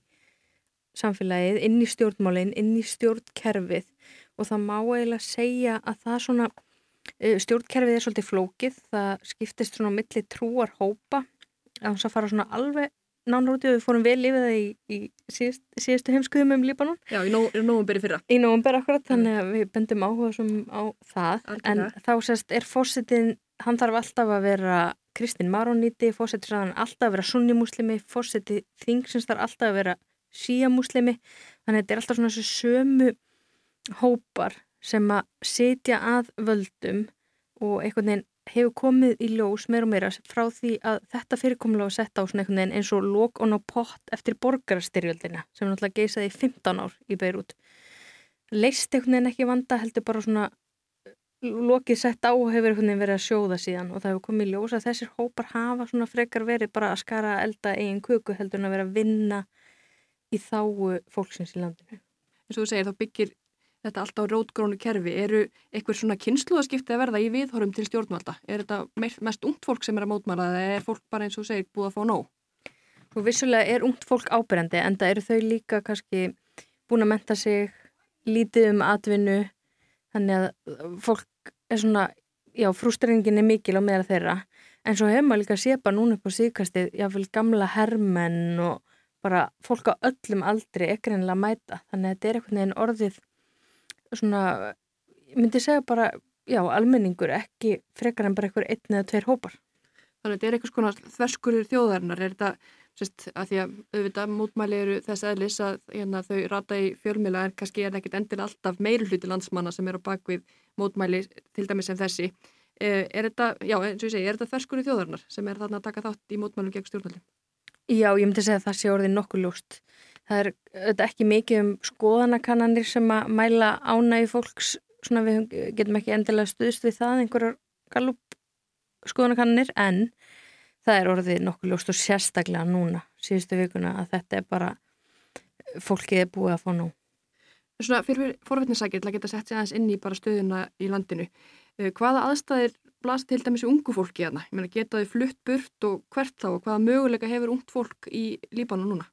samfélagið, inn í stjórnmálinn, inn í stjórnkerfið. Og það má eiginlega segja að það svona stjórnkerfið er svolítið flókið, það skiptist svona milli trúar hópa að þess að fara svona alveg nánar út í og við fórum vel yfir það í, í síðust, síðustu heimskuðum um Líbanon. Já, í, nó, í nógumberi fyrra. Í nógumberi akkurat, mm. þannig að við bendum áhuga á það, Allt en þá sérst er fórsetin, hann þarf alltaf að vera Kristinn Maróníti, að hann alltaf að vera sunnimuslimi, fórseti þingsins þarf alltaf að vera síamuslimi, þannig að þetta er alltaf svona þessu sömu hópar sem að setja að völdum og einhvern veginn hefur komið í ljós meira og meira frá því að þetta fyrirkomulega var sett á svona einhvern veginn eins og lók og pott eftir borgarstyrjöldina sem náttúrulega geysaði 15 ár í Beirut. Leist einhvern veginn ekki vanda heldur bara svona lókið sett á hefur einhvern veginn verið að sjóða síðan og það hefur komið í ljós að þessir hópar hafa svona frekar verið bara að skara elda eigin kuku heldur en að vera að vinna í þáu fólksins í landinu. En svo þú segir þá byggir þetta alltaf rótgrónu kerfi, eru einhver svona kynsluðaskipti að verða í viðhorum til stjórnvalda? Er þetta mest ungt fólk sem er að mótmara eða er fólk bara eins og segir búið að fá nóg? Og vissulega er ungt fólk ábyrjandi en það eru þau líka kannski búin að menta sig lítið um atvinnu þannig að fólk er svona, já, frústringin er mikil á meðra þeirra en svo hefur maður líka sépa núna upp á síðkastið, jáfnveil gamla hermenn og bara fólk á öllum aldri ekkert ennilega að mæta þannig að þetta er einhvern veginn orðið svona, myndi segja bara, já, almenningur, ekki frekar en bara einhver einn eða tveir hópar. Þannig að þetta er eitthvað svona þverskurður þjóðarinnar, er þetta, sérst, að því að auðvitað mútmæli eru þess aðlis að hérna, þau rata í fjölmjöla en kannski er ekkit endil alltaf meiri hluti landsmanna sem eru á bakvið mútmæli til dæmis sem þessi. Eh, er þetta, já, eins og ég segi, er þetta þverskurður þjóðarinnar sem er þarna að taka þátt í mútmælum gegn stjórnvöldum? Já, ég myndi segja að það sé orðið nokkuð ljóst. Það er þetta, ekki mikið um skoðanakannanir sem að mæla ánægi fólks, svona við getum ekki endilega stuðst við það, einhverjar galup skoðanakannanir, en það er orðið nokkuð ljóst og sérstaklega núna, síðustu vikuna, að þetta er bara, fólkið er búið að fá nú. Svona fyrir forvetninsækir til að geta sett sér aðeins inn í bara stöðuna í landinu, eh, hvaða aðstæðir blast til dæmis ungu fólki hérna? Ég meina, geta þau flutt burt og hvert þá og hvaða möguleika hefur ungt fólk í Líbanu núna?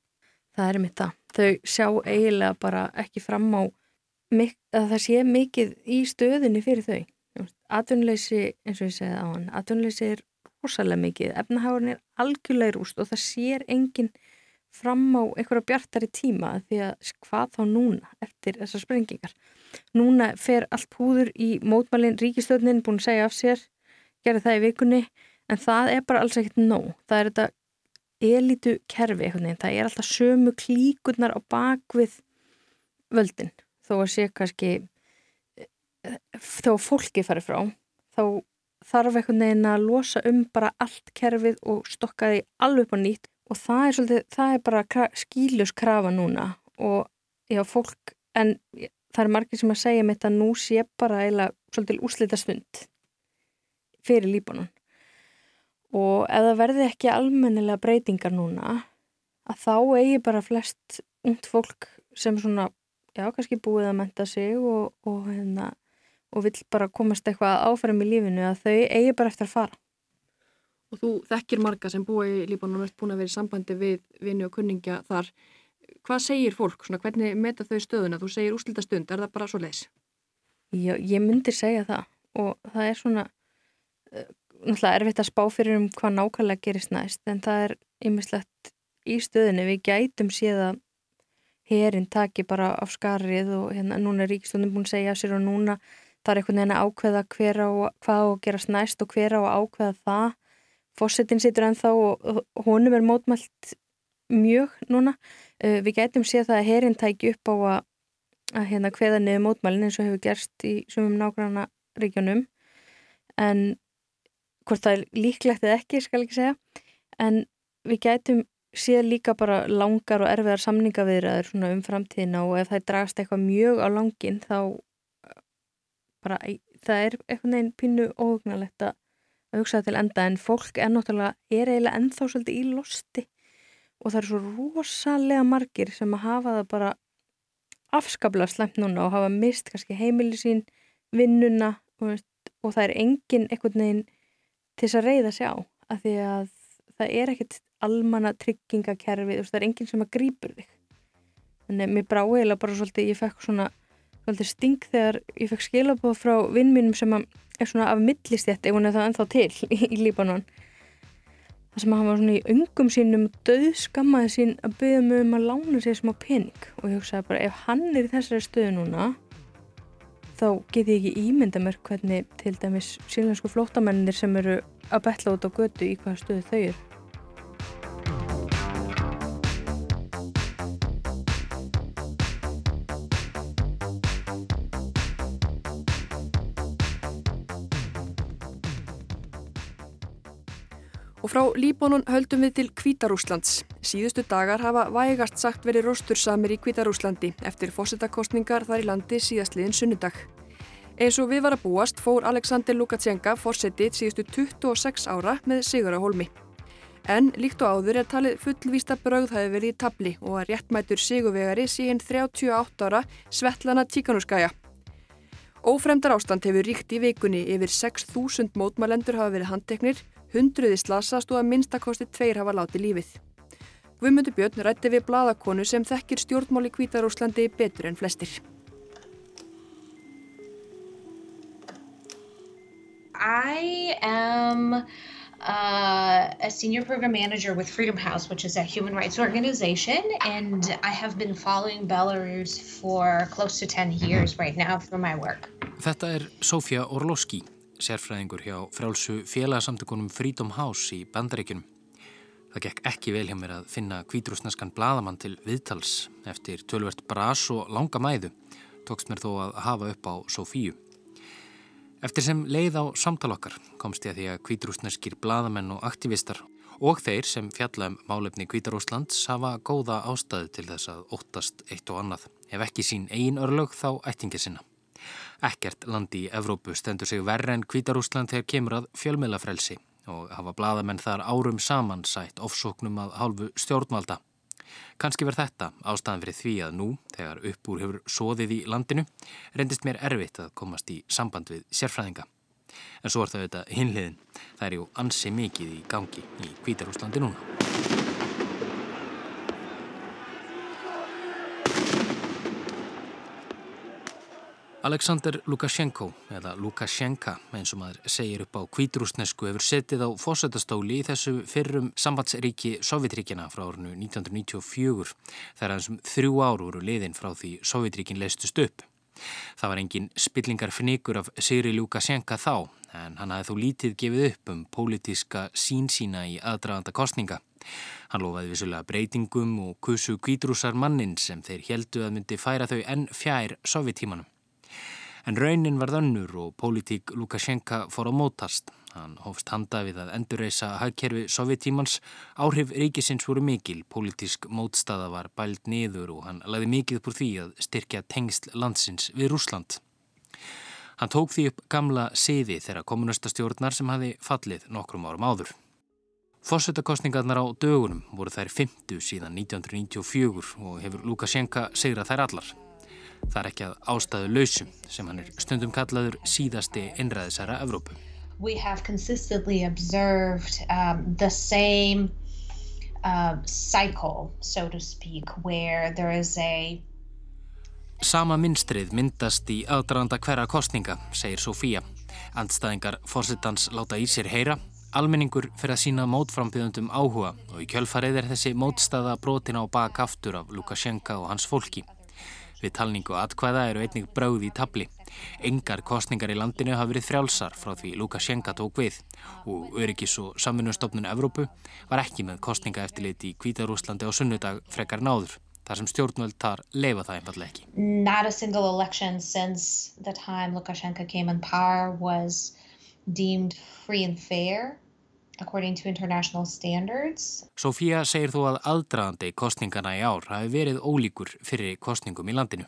Það er mitt það. Þau sjá eiginlega bara ekki fram á að það sé mikið í stöðinni fyrir þau. Atvinnleysi, eins og ég segið á hann, atvinnleysi er rosalega mikið. Efnahárin er algjörlega rúst og það sér enginn fram á einhverja bjartari tíma því að hvað þá núna eftir þessar sprengingar. Núna fer allt húður í mótmælinn, ríkistöðnin búin að segja af sér, gera það í vikunni en það er bara alls ekkert nóg. Það er þetta elitu kerfi það er alltaf sömu klíkurnar á bakvið völdin. Þó að sé kannski þá fólki farið frá þá þarf einhvern veginn að losa um bara allt kerfið og stokka því alveg upp á nýtt. Og það er svolítið, það er bara skýljus krafa núna. Og já, fólk, en það er margir sem að segja mitt að nú sé bara eiginlega svolítið úslita svund fyrir Líbanon og ef það verði ekki almennilega breytingar núna að þá eigi bara flest ungt fólk sem svona, já, kannski búið að menta sig og, og hérna og vill bara komast eitthvað áfram í lífinu að þau eigi bara eftir að fara. Og þú þekkir marga sem búið í Líbanon og ert búin að vera í sambandi við vinni og kunningja þar. Hvað segir fólk? Svona, hvernig meta þau stöðuna? Þú segir úslita stund, er það bara svo leis? Já, ég myndi segja það og það er svona náttúrulega erfitt að spá fyrir um hvað nákvæmlega gerist næst en það er ymmislegt í stöðinu við gætum séð að herin taki bara af skarrið og hérna núna er ríkistundum búin að segja sér og núna það er einhvern veginn að ákveða hver á hvað á að gerast næst og hver á að ákveða það. Fósettin situr ennþá og honum er mótmælt mjög núna. Uh, við getum séð það að herin tæki upp á að, að hérna hveða niður mótmælin eins og hefur gerst í sumum nágranna regionum en hvort það er líklegt eða ekki skal ekki segja. En við getum séð líka bara langar og erfiðar samningaviðraður um framtíðina og ef það dragast eitthvað mjög á langin þá bara, það er eitthvað neginn pínu óhugnalegt að hugsa til enda. En fólk er náttúrulega, er eiginlega ennþá svolítið í losti og það er svo rosalega margir sem að hafa það bara afskaplega slemt núna og hafa mist kannski heimili sín, vinnuna og, og það er engin eitthvað neginn til þess að reyða sig á af því að það er ekkert almanna tryggingakerfi, það er enginn sem að grýpur þig. Þannig að mér brá eiginlega bara svolítið, ég fekk svona svolítið sting þegar ég fekk skilabóð frá vinn mínum sem er svona af millistjætt ef hún er það ennþá til *laughs* í, Líbanon. Það sem hann var svona í öngum sínum döð skammaði sín að byggja mig um að lána sér smá pening. Og ég hugsaði bara ef hann er í þessari stöðu núna þá get ég ekki ímynda mér hvernig til dæmis sílensku flótamennir sem eru að betla út á götu í hvaða stöðu þau eru frá Líbónun höldum við til Kvítarúslands. Síðustu dagar hafa vægast sagt verið rostursamir í Kvítarúslandi eftir fórsetakostningar þar í landi síðastliðin sunnudag. Eins og við var að búast fór Alexander Lukashenka fórsetið síðustu 26 ára með Sigur á holmi. En líkt og áður er talið fullvísta brauð hafi verið í tabli og að réttmætur Sigurvegari síðan 38 ára Svetlana Tíkanuskaja. Ófremdar ástand hefur ríkt í vikunni yfir 6.000 mótmælendur hafa verið handteknir hundruði slasast og að minnstakosti tveir hafa látið lífið. Guðmundur Björn rætti við bladakonu sem þekkir stjórnmáli Kvítarúslandi betur en flestir. I am uh, a senior program manager with Freedom House, which is a human rights organization, and I have been following Belarus for close to 10 years right now through my work. Þetta er Sofia Orlovski sérfræðingur hjá frálsu félagsamtökunum Freedom House í Bandaríkunum. Það gekk ekki vel hjá mér að finna kvítrúsneskan bladamann til viðtals eftir tölvert bras og langa mæðu tókst mér þó að hafa upp á Sofíu. Eftir sem leið á samtalokkar komst ég að því að kvítrúsneskir bladamenn og aktivistar og þeir sem fjalla um málefni Kvítarúslands hafa góða ástæðu til þess að óttast eitt og annað. Ef ekki sín ein örlög þá ættingi sinna. Ekkert landi í Evrópu stendur sig verre en Kvítarúsland þegar kemur að fjölmiðlafrelsi og hafa bladamenn þar árum saman sætt ofsóknum að hálfu stjórnvalda. Kanski verð þetta ástæðan fyrir því að nú, þegar uppúr hefur sóðið í landinu, reyndist mér erfitt að komast í samband við sérfræðinga. En svo er það auðvitað hinliðin. Það er jú ansi mikið í gangi í Kvítarúslandi núna. Aleksandr Lukashenko, eða Lukashenka eins og maður segir upp á kvíturúsnesku hefur setið á fósættastóli í þessu fyrrum sambandsríki Sovjetríkjana frá árinu 1994 þegar hans um þrjú ár voru liðin frá því Sovjetríkin leistust upp. Það var engin spillingar fnikur af Sigri Lukashenka þá en hann hafði þó lítið gefið upp um pólitíska sínsína í aðdraganda kostninga. Hann lofaði vissulega breytingum og kusu kvíturúsar mannin sem þeir heldu að myndi færa þau enn fjær Sovjetímanum. En raunin var önnur og pólitík Lukashenka fór á mótast. Hann hófst handa við að endurreysa hagkerfi sovjetímans. Áhrif ríkisins voru mikil, pólitísk mótstaða var bælt niður og hann lagði mikið upp úr því að styrkja tengsl landsins við Rúsland. Hann tók því upp gamla siði þegar kommunistastjórnar sem hafi fallið nokkrum árum áður. Fossetakostningarnar á dögunum voru þær 50 síðan 1994 og hefur Lukashenka segrað þær allar. Það er ekki að ástæðu lausum sem hann er stundum kallaður síðasti innræðisæra Evrópu. we have consistently observed um, the same uh, cycle, so to speak, where there is a Sama minnstrið myndast í aðdraðanda hverja kostninga, segir Sofía. Andstæðingar fórsittans láta í sér heyra, almenningur fyrir að sína mótframbyðundum áhuga og í kjölfarið er þessi mótstaða brotin á bak aftur af Lukashenka og hans fólki. Við talningu atkvæða eru einnig bráði í tabli. Engar kostningar í landinu hafa verið frjálsar frá því Lukashenka tók við og Öryggis og samfunnustofnun Evrópu var ekki með kostninga eftirlit í Kvítarúslandi á sunnudag frekar náður. þar sem stjórnvöld þar leifa það einfallega ekki. Not a single election since the time Lukashenko came in power was deemed free and fair Sofía segir þó að aðdraðandi kostningana í ár hafi verið ólíkur fyrir kostningum í landinu.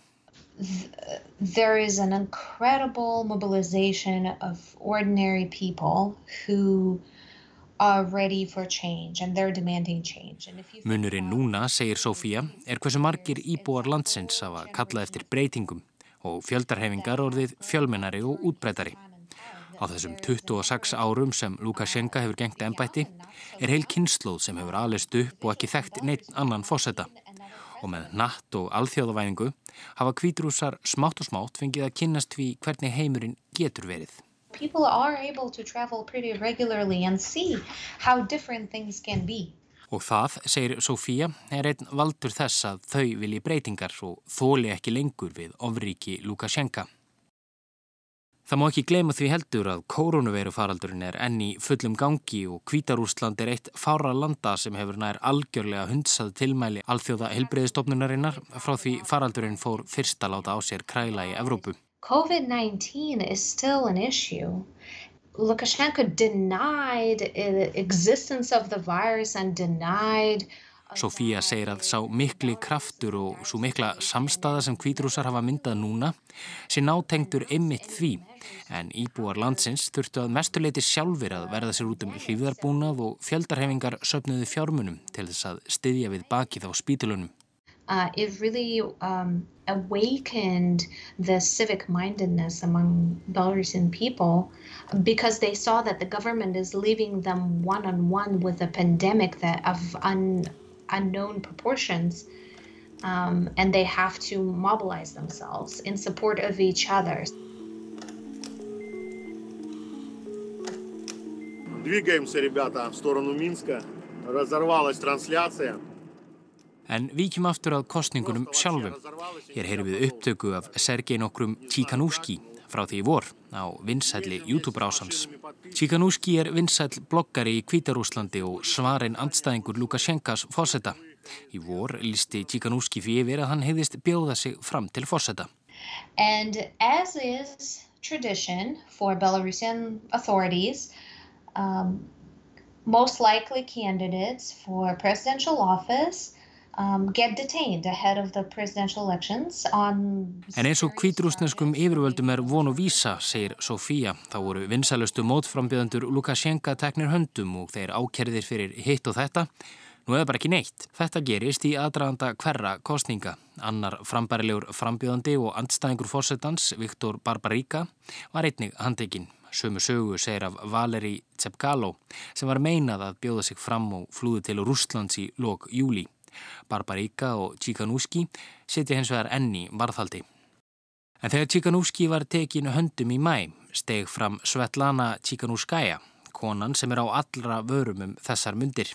There is an incredible mobilization of ordinary people who are ready for change and they're demanding change. Munurinn núna, segir Sofía, er hversu margir íbúar landsins hafa kallað eftir breytingum og fjöldarhefingar orðið fjölmennari og útbreytari. Á þessum 26 árum sem Lukashenka hefur gengt ennbætti er heil kynnslóð sem hefur alist upp og ekki þekkt neitt annan fósetta. Og með natt og alþjóðavæðingu hafa kvítrúsar smátt og smátt fengið að kynnast því hvernig heimurinn getur verið. Og það, segir Sofía, er einn valdur þess að þau vilji breytingar og þóli ekki lengur við ofríki Lukashenka. Það má ekki gleyma því heldur að koronavirufaraldurinn er enni fullum gangi og Kvítarúsland er eitt fára landa sem hefur nær algjörlega hundsað tilmæli alþjóða helbreyðistofnunarinnar frá því faraldurinn fór fyrst að láta á sér kræla í Evrópu. COVID-19 is still an issue. Lukashenko denied the existence of the virus and denied Sofía segir að sá mikli kraftur og svo mikla samstaða sem kvítrúsar hafa myndað núna sé nátengtur ymmit því en íbúar landsins þurftu að mestuleiti sjálfur að verða sér út um hlýðarbúnað og fjöldarhefingar söpnuðu fjármunum til þess að styðja við bakið á spítulunum. Uh, it really um, awakened the civic mindedness among Belarusian people because they saw that the government is leaving them one on one with a pandemic that of un unknown proportions um, and they have to mobilize themselves in support of each other. Двигаемся, ребята, в сторону Минска. Разорвалась трансляция. En víkjum aftur að kostningunum sjálfum. Hér heyrum við upptöku af Sergei nokkrum Tíkanúski frá því í vor á vinsætli YouTube-rásans. Tíkanúski er vinsæll bloggari í Kvítarúslandi og svarinn andstæðingur Lukashenkas fósetta. Í vor listi Tíkanúski fyrir yfir að hann hefðist bjóða sig fram til fósetta. And as is tradition for Belarusian authorities, um, most likely candidates for presidential office um, get detained ahead of the presidential elections on... En eins og kvítrúsneskum yfirvöldum er von og vísa, segir Sofía. Þá voru vinsælustu mótframbjöðandur Lukashenka teknir höndum og þeir ákerðir fyrir hitt og þetta. Nú eða bara ekki neitt. Þetta gerist í aðdraganda hverra kostninga. Annar frambærilegur frambjöðandi og andstæðingur fórsetans, Viktor Barbaríka, var einnig handekinn. Sömu sögu segir af Valeri Tsepkalo sem var meinað að bjóða sig fram og flúði til Rústlands í lok júli. Barbaríka og Tjíkanúski setja hins vegar enni varðhaldi. En þegar Tjíkanúski var tekin höndum í mæ, steg fram Svetlana Tjíkanúskaja, konan sem er á allra vörum um þessar myndir.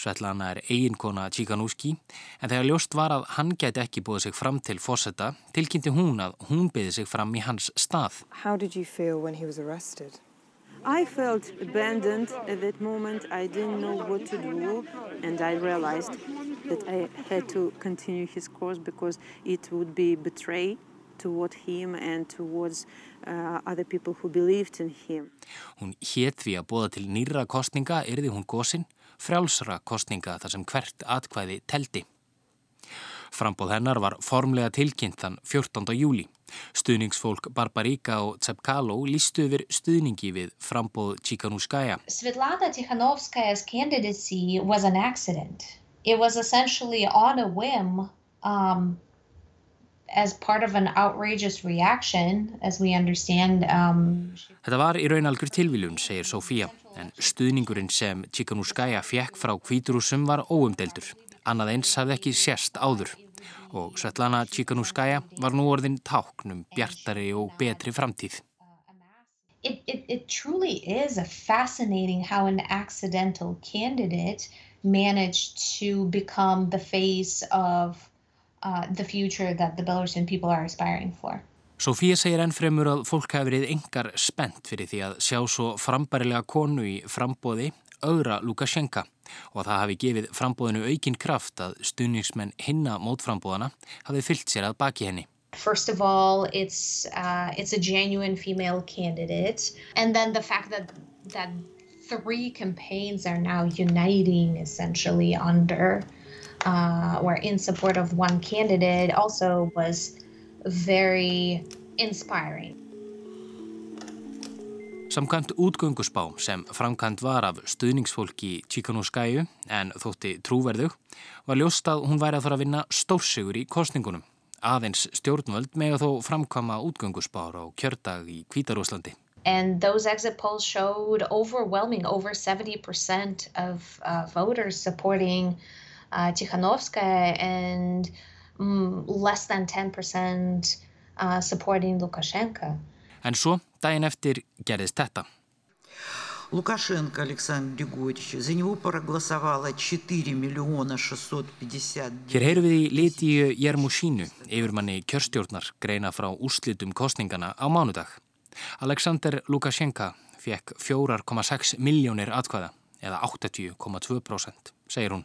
Svetlana er eiginkona Tjíkanúski, en þegar ljóst var að hann geti ekki búið sig fram til fósetta, tilkynnti hún að hún byði sig fram í hans stað. Did you feel when he was arrested? I felt abandoned at that moment. I didn't know what to do and I realized that I had to continue his course because it would be betray toward him and towards uh, other people who believed in him. Hún hétt því að bóða til nýra kostninga erði hún gósin, frjálsra kostninga þar sem hvert atkvæði teldi. Frambóð hennar var formlega tilkynnt þann 14. júli. Stuðningsfólk Barbaríka og Tsepkalo lístu yfir stuðningi við frambóð Tsikhanouskaya. Svetlana Tikhanovskaya's candidacy was an accident. It was essentially on a whim um, as part of an outrageous reaction, as we understand. Um, Þetta var í raun algjör tilvíljun, segir Sofía, en stuðningurinn sem Tsikhanouskaya fjekk frá kvíturúsum var óumdeldur. Annað eins hafði ekki sérst áður og Svetlana Tsikhanouskaya var nú orðin táknum bjartari og betri framtíð. It, it, it truly is a fascinating how an accidental candidate managed to become the face of uh, the future that the Belarusian people are aspiring for. Sofía segir enn fremur að fólk hafi verið engar spennt fyrir því að sjá svo frambærilega konu í frambóði auðra Lukashenka og það hafi gefið frambóðinu aukinn kraft að stuðningsmenn hinna mótframbóðana hafi fyllt sér að baki henni. First of all, it's uh, it's a genuine female candidate, and then the fact that that three campaigns are now uniting essentially under uh, or in support of one candidate also was very inspiring. Samkvæmt útgöngusbá sem framkvæmt var af stuðningsfólki Tjíkanúskæju en þótti trúverðug var ljóst að hún væri að fara að vinna stórsigur í kostningunum. Aðeins stjórnvöld með að þó framkvæma útgöngusbár á kjördag í Kvítarúslandi. And those exit polls showed overwhelming, over 70% of uh, voters supporting uh, Tikhanovskaya and um, less than 10% uh, supporting Lukashenko. En svo, daginn eftir, gerðist þetta. Лукашенко Александр Григорьевич, за него проголосовало 4 миллиона 650... Hér heyru við í Lítíu Jermusínu, yfirmanni kjörstjórnar, greina frá úrslitum kostningana á mánudag. Alexander Lukashenka fekk 4,6 miljónir atkvæða, eða 80,2%, segir hún.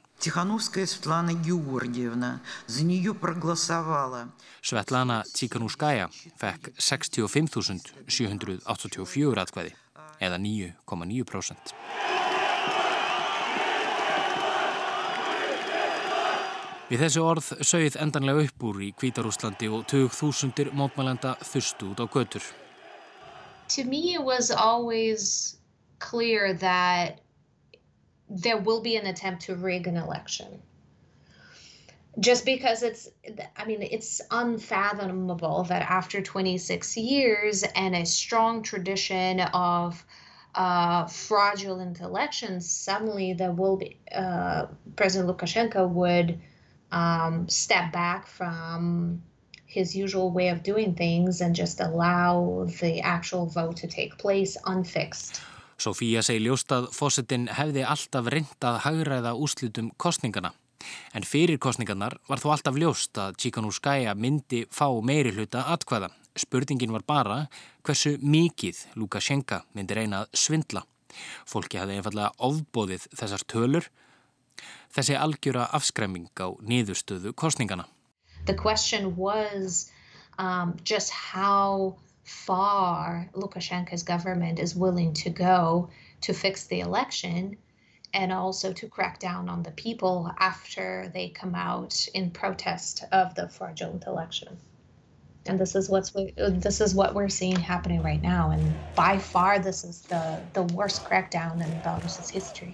Svetlana Tsikhanouskaya fekk 65.784 atkvæði eða 9,9%. Við þessu orð sögð endanlega uppbúr í Kvítarúslandi og tög þúsundir mótmælenda þurstu út á götur. To me it was always clear that there will be an attempt to rig an election. Just because it's, I mean, it's unfathomable that after 26 years and a strong tradition of uh, fraudulent elections, suddenly there will be, uh, President Lukashenko would um, step back from his usual way of doing things and just allow the actual vote to take place unfixed. Sofía segi ljóst að fósettin hefði alltaf reynd að hagræða úslutum kostningana. En fyrir kostningarnar var þó alltaf ljóst að Tsikhanouskaya myndi fá meiri hluta atkvæða. Spurningin var bara hversu mikið Lukashenka myndi reyna að svindla. Fólki hafði einfallega ofbóðið þessar tölur, þessi algjöra afskremming á niðurstöðu kostningana. Was um, just how far Lukashenko's government is willing to go to fix the election and also to crack down on the people after they come out in protest of the fraudulent election. And this is what's this is what we're seeing happening right now. And by far, this is the the worst crackdown in Belarus's history.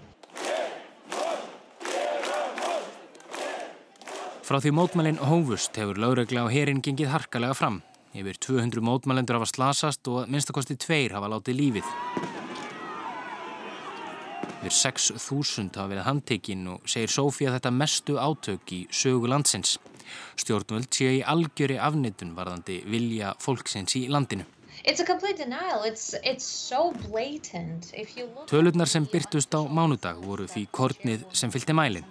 Frá því mótmælinn hófust hefur lögregla og herin gengið harkalega fram. Yfir 200 mótmælendur hafa slasast og minnstakosti tveir hafa látið lífið. Yfir 6.000 hafa verið handtekinn og segir Sófi að þetta mestu átök í sögu landsins. Stjórnvöld séu í algjöri afnittun varðandi vilja fólksins í landinu. It's. It's, so Tölurnar sem byrtust á mánudag voru því kornið sem fylgti mælinn.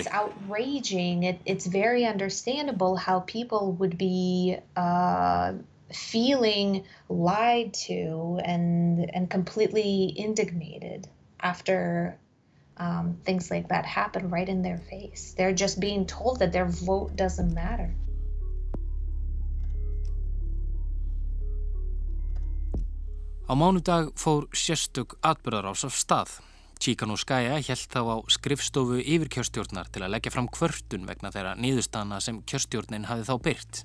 It's outrageous. It's very understandable how people would be uh, feeling lied to and, and completely indignant after um, things like that happen right in their face. They're just being told that their vote doesn't matter. Á mánudag fór sérstök atbyrðarás af stað. Chikanoskaya held þá á skrifstofu yfir kjörstjórnar til að leggja fram kvörtun vegna þeirra niðurstana sem kjörstjórnin hafi þá byrt.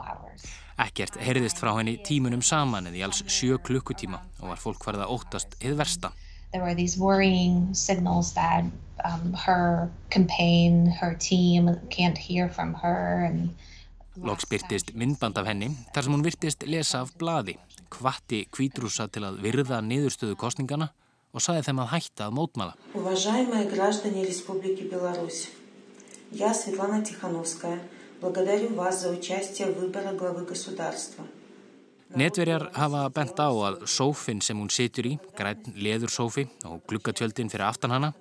Hours. Ekkert heyrðist frá henni tímunum saman eða í alls sjö klukkutíma og var fólk farið að óttast hið versta. There were these worrying signals that um, her campaign, her team can't hear from her and Loks byrtist myndband af henni þar sem hún virtist lesa af bladi, kvatti kvítrúsa til að virða niðurstöðu kostningana og saði þeim að hætta að mótmala. Уважаемые граждане Республики Беларусь, я Светлана Тихановская, благодарю вас за участие в выборе главы государства. Netverjar hafa bent á að sófin sem hún situr í, græn leðursófi og glukkatjöldin fyrir aftan hana,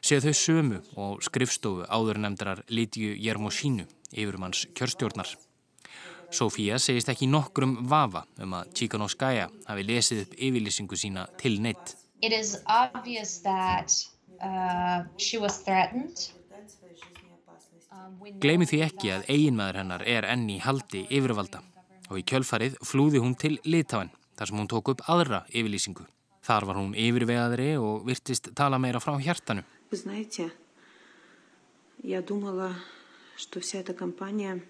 séu þau sömu og skrifstofu áður nefndrar Lítiu Jermosínu yfirmanns kjörstjórnar. Sofía segist ekki nokkrum vafa um að Tíkanóskæja hafi lesið upp yfirlýsingu sína til neitt. It is obvious that uh, she was threatened. Gleimi því ekki að eiginmaður hennar er enni haldi yfirvalda og í kjölfarið flúði hún til Litáin þar sem hún tók upp aðra yfirlýsingu. Þar var hún yfirvegaðri og virtist tala meira frá hjartanu. Þú veist, ég dúmala að что вся эта кампания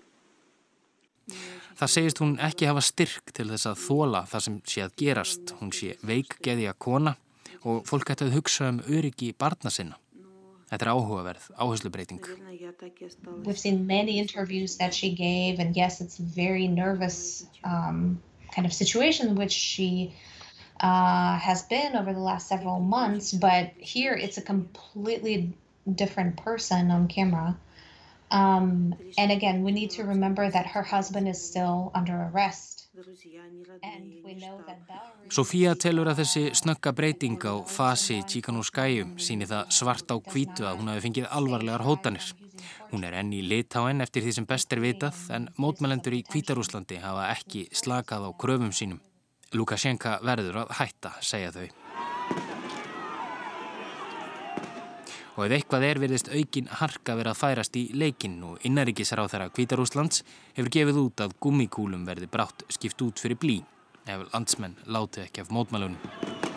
Það segist hún ekki hafa styrk til þess að þóla það sem sé að gerast. Hún sé veikgeðja kona og fólk ætti að hugsa um öryggi barna sinna. Þetta er áhugaverð, áherslubreiting. We've seen many interviews that she gave and yes, it's a very nervous um, kind of situation which she uh, has been over the last several months, but here it's a completely different person on camera. Um, and again, we need to remember that her husband is still under arrest. Sofía telur að þessi snögga breyting á fasi Chikanoskæju síni það svart á kvítu að hún hafi fengið alvarlegar hótanir. Hún er enn í litáen eftir því sem best er vitað en mótmælendur í Kvítarúslandi hafa ekki slakað á kröfum sínum. Lukashenka verður að hætta, segja þau. Og ef eitthvað er verðist aukin harka verið að færast í leikinn og innaríkisráð þeirra Kvítarúslands hefur gefið út að gummikúlum verði brátt skipt út fyrir blí ef landsmenn láti ekki af mótmælunum.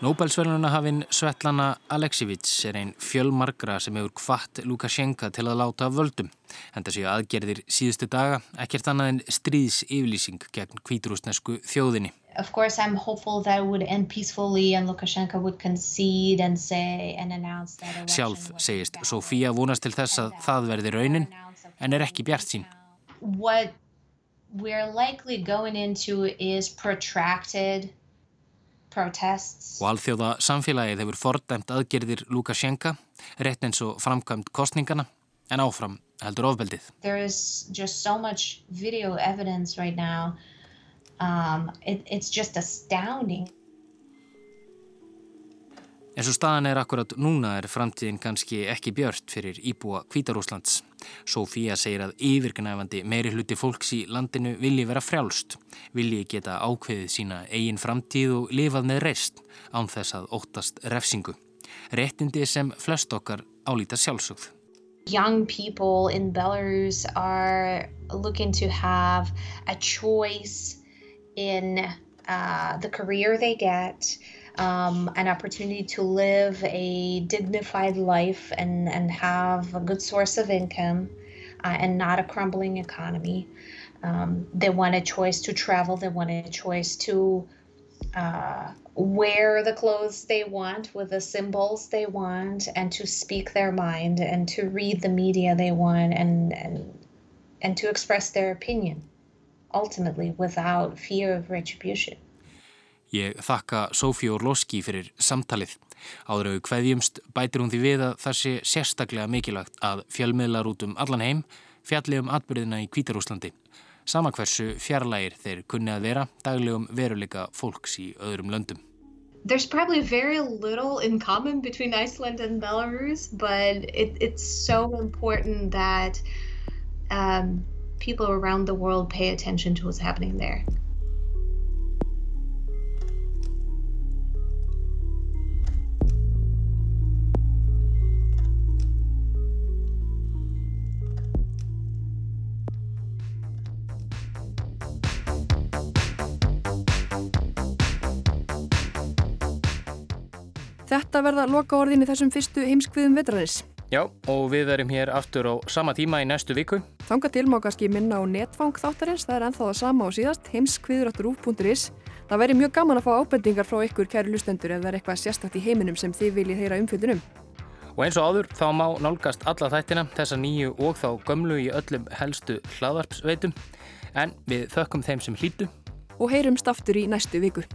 Nobelsverðunahafinn Svetlana Aleksevits er einn fjölmarkra sem hefur kvart Lukashenka til að láta völdum. Henda séu aðgerðir síðustu daga ekkert annað en stríðs yfirlýsing gegn kvíturúsnesku þjóðinni. Of course I'm hopeful that it would end peacefully and Lukashenka would concede and say and announce that election. Sjálf segist Sofía vonast til þess að það verði raunin en er ekki bjart sín. What we're likely going into is protracted protests. Og alþjóða samfélagið hefur fordæmt aðgerðir Lukashenka, rétt eins og framkvæmt kostningana, en áfram heldur ofbeldið. There is just so much video evidence right now. Um, it, it's just astounding. En svo staðan er akkurat núna er framtíðin kannski ekki björt fyrir íbúa Kvítarúslands. Sofía segir að yfirgnæfandi meiri hluti fólks í landinu vilji vera frjálst, vilji geta ákveðið sína eigin framtíð og lifað með reist án þess að óttast refsingu. Réttindi sem flest okkar álíta sjálfsögð. Young people in Belarus are looking to have a choice in uh, the career they get um, an opportunity to live a dignified life and, and have a good source of income uh, and not a crumbling economy. Um, they want a choice to travel, they want a choice to uh, wear the clothes they want with the symbols they want and to speak their mind and to read the media they want and, and, and to express their opinion ultimately without fear of retribution. Ég þakka Sofí Orloski fyrir samtalið. Áður auðu hverjumst bætir hún því við að það sé sérstaklega mikilvægt að fjölmiðlar út um allan heim fjalli um atbyrðina í Kvítarúslandi. Sama hversu fjarlægir þeir kunni að vera daglegum veruleika fólks í öðrum löndum. There's probably very little in common between Iceland and Belarus, but it, it's so important that um, people around the world pay attention to what's happening there. Þetta verða loka orðin í þessum fyrstu heimskviðum vetranis. Já, og við verum hér aftur á sama tíma í næstu viku. Þanga til má kannski minna á netfang þáttarins, það er ennþá það sama á síðast, heimskviður.ruf.is. Það væri mjög gaman að fá ábendingar frá ykkur kæru lustendur ef það er eitthvað sérstakt í heiminum sem þið viljið heyra umfjöldunum. Og eins og áður þá má nálgast alla þættina, þessa nýju og þá gömlu í öllum helstu hlaðarpsveitum. En við þökkum þeim sem hlýtu. Og heyrumst aftur í næstu viku.